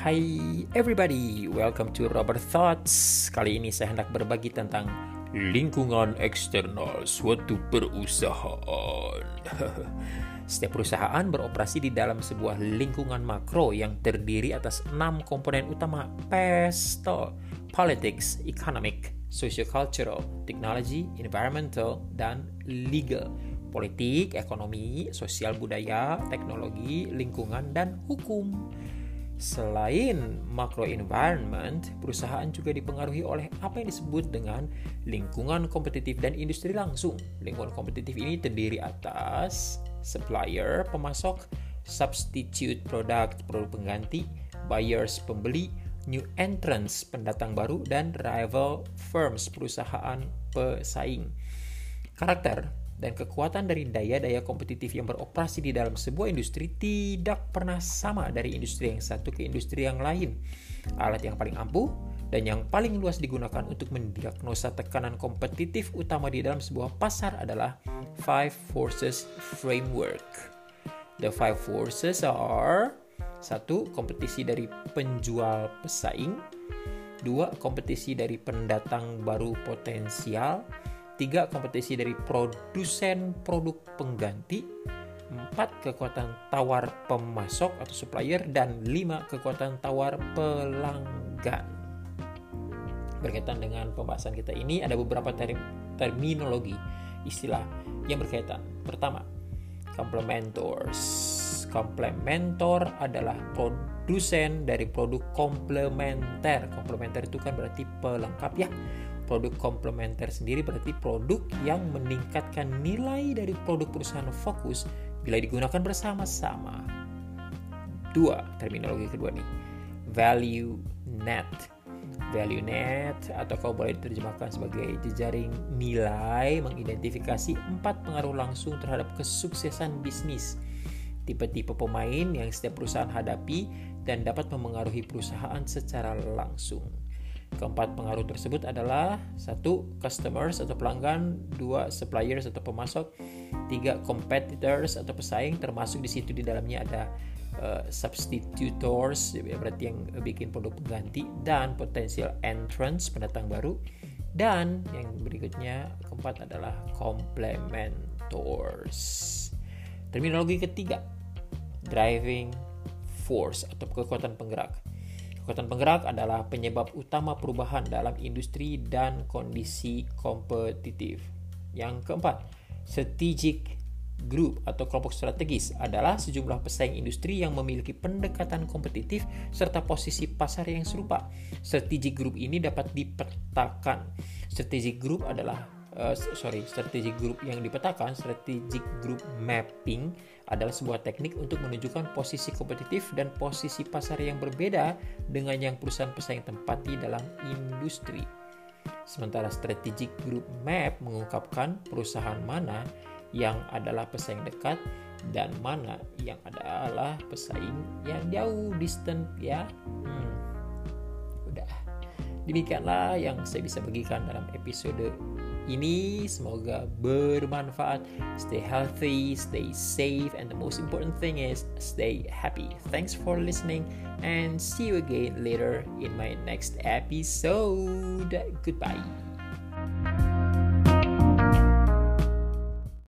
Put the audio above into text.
Hai everybody, welcome to Robert Thoughts. Kali ini saya hendak berbagi tentang lingkungan eksternal suatu perusahaan. Setiap perusahaan beroperasi di dalam sebuah lingkungan makro yang terdiri atas enam komponen utama PESTO, politics, economic, socio-cultural, technology, environmental, dan legal. Politik, ekonomi, sosial budaya, teknologi, lingkungan, dan hukum. Selain macro environment, perusahaan juga dipengaruhi oleh apa yang disebut dengan lingkungan kompetitif dan industri langsung. Lingkungan kompetitif ini terdiri atas supplier, pemasok, substitute product, produk pengganti, buyers, pembeli, new entrants, pendatang baru, dan rival firms, perusahaan pesaing. Karakter dan kekuatan dari daya-daya kompetitif yang beroperasi di dalam sebuah industri tidak pernah sama dari industri yang satu ke industri yang lain. Alat yang paling ampuh dan yang paling luas digunakan untuk mendiagnosa tekanan kompetitif utama di dalam sebuah pasar adalah Five Forces Framework. The five forces are satu kompetisi dari penjual pesaing, dua kompetisi dari pendatang baru potensial, tiga kompetisi dari produsen produk pengganti, empat kekuatan tawar pemasok atau supplier, dan lima kekuatan tawar pelanggan. Berkaitan dengan pembahasan kita ini ada beberapa term terminologi istilah yang berkaitan. Pertama, complementors. Komplementor adalah produsen dari produk komplementer. Komplementer itu kan berarti pelengkap ya produk komplementer sendiri berarti produk yang meningkatkan nilai dari produk perusahaan fokus bila digunakan bersama-sama. Dua, terminologi kedua nih. Value net. Value net atau kau boleh diterjemahkan sebagai jejaring nilai mengidentifikasi empat pengaruh langsung terhadap kesuksesan bisnis. Tipe-tipe pemain yang setiap perusahaan hadapi dan dapat memengaruhi perusahaan secara langsung. Keempat pengaruh tersebut adalah satu customers atau pelanggan, dua suppliers atau pemasok, tiga competitors atau pesaing termasuk di situ di dalamnya ada uh, substitutors ya, berarti yang bikin produk pengganti dan potential entrance pendatang baru dan yang berikutnya keempat adalah complementors. Terminologi ketiga driving force atau kekuatan penggerak. Kekuatan penggerak adalah penyebab utama perubahan dalam industri dan kondisi kompetitif. Yang keempat, strategic group atau kelompok strategis adalah sejumlah pesaing industri yang memiliki pendekatan kompetitif serta posisi pasar yang serupa. Strategic group ini dapat dipetakan. Strategic group adalah uh, sorry strategic group yang dipetakan strategic group mapping adalah sebuah teknik untuk menunjukkan posisi kompetitif dan posisi pasar yang berbeda dengan yang perusahaan pesaing tempati dalam industri. Sementara strategic group map mengungkapkan perusahaan mana yang adalah pesaing dekat dan mana yang adalah pesaing yang jauh distant ya. Hmm. Udah. Demikianlah yang saya bisa bagikan dalam episode ini semoga bermanfaat. Stay healthy, stay safe, and the most important thing is stay happy. Thanks for listening, and see you again later in my next episode. Goodbye.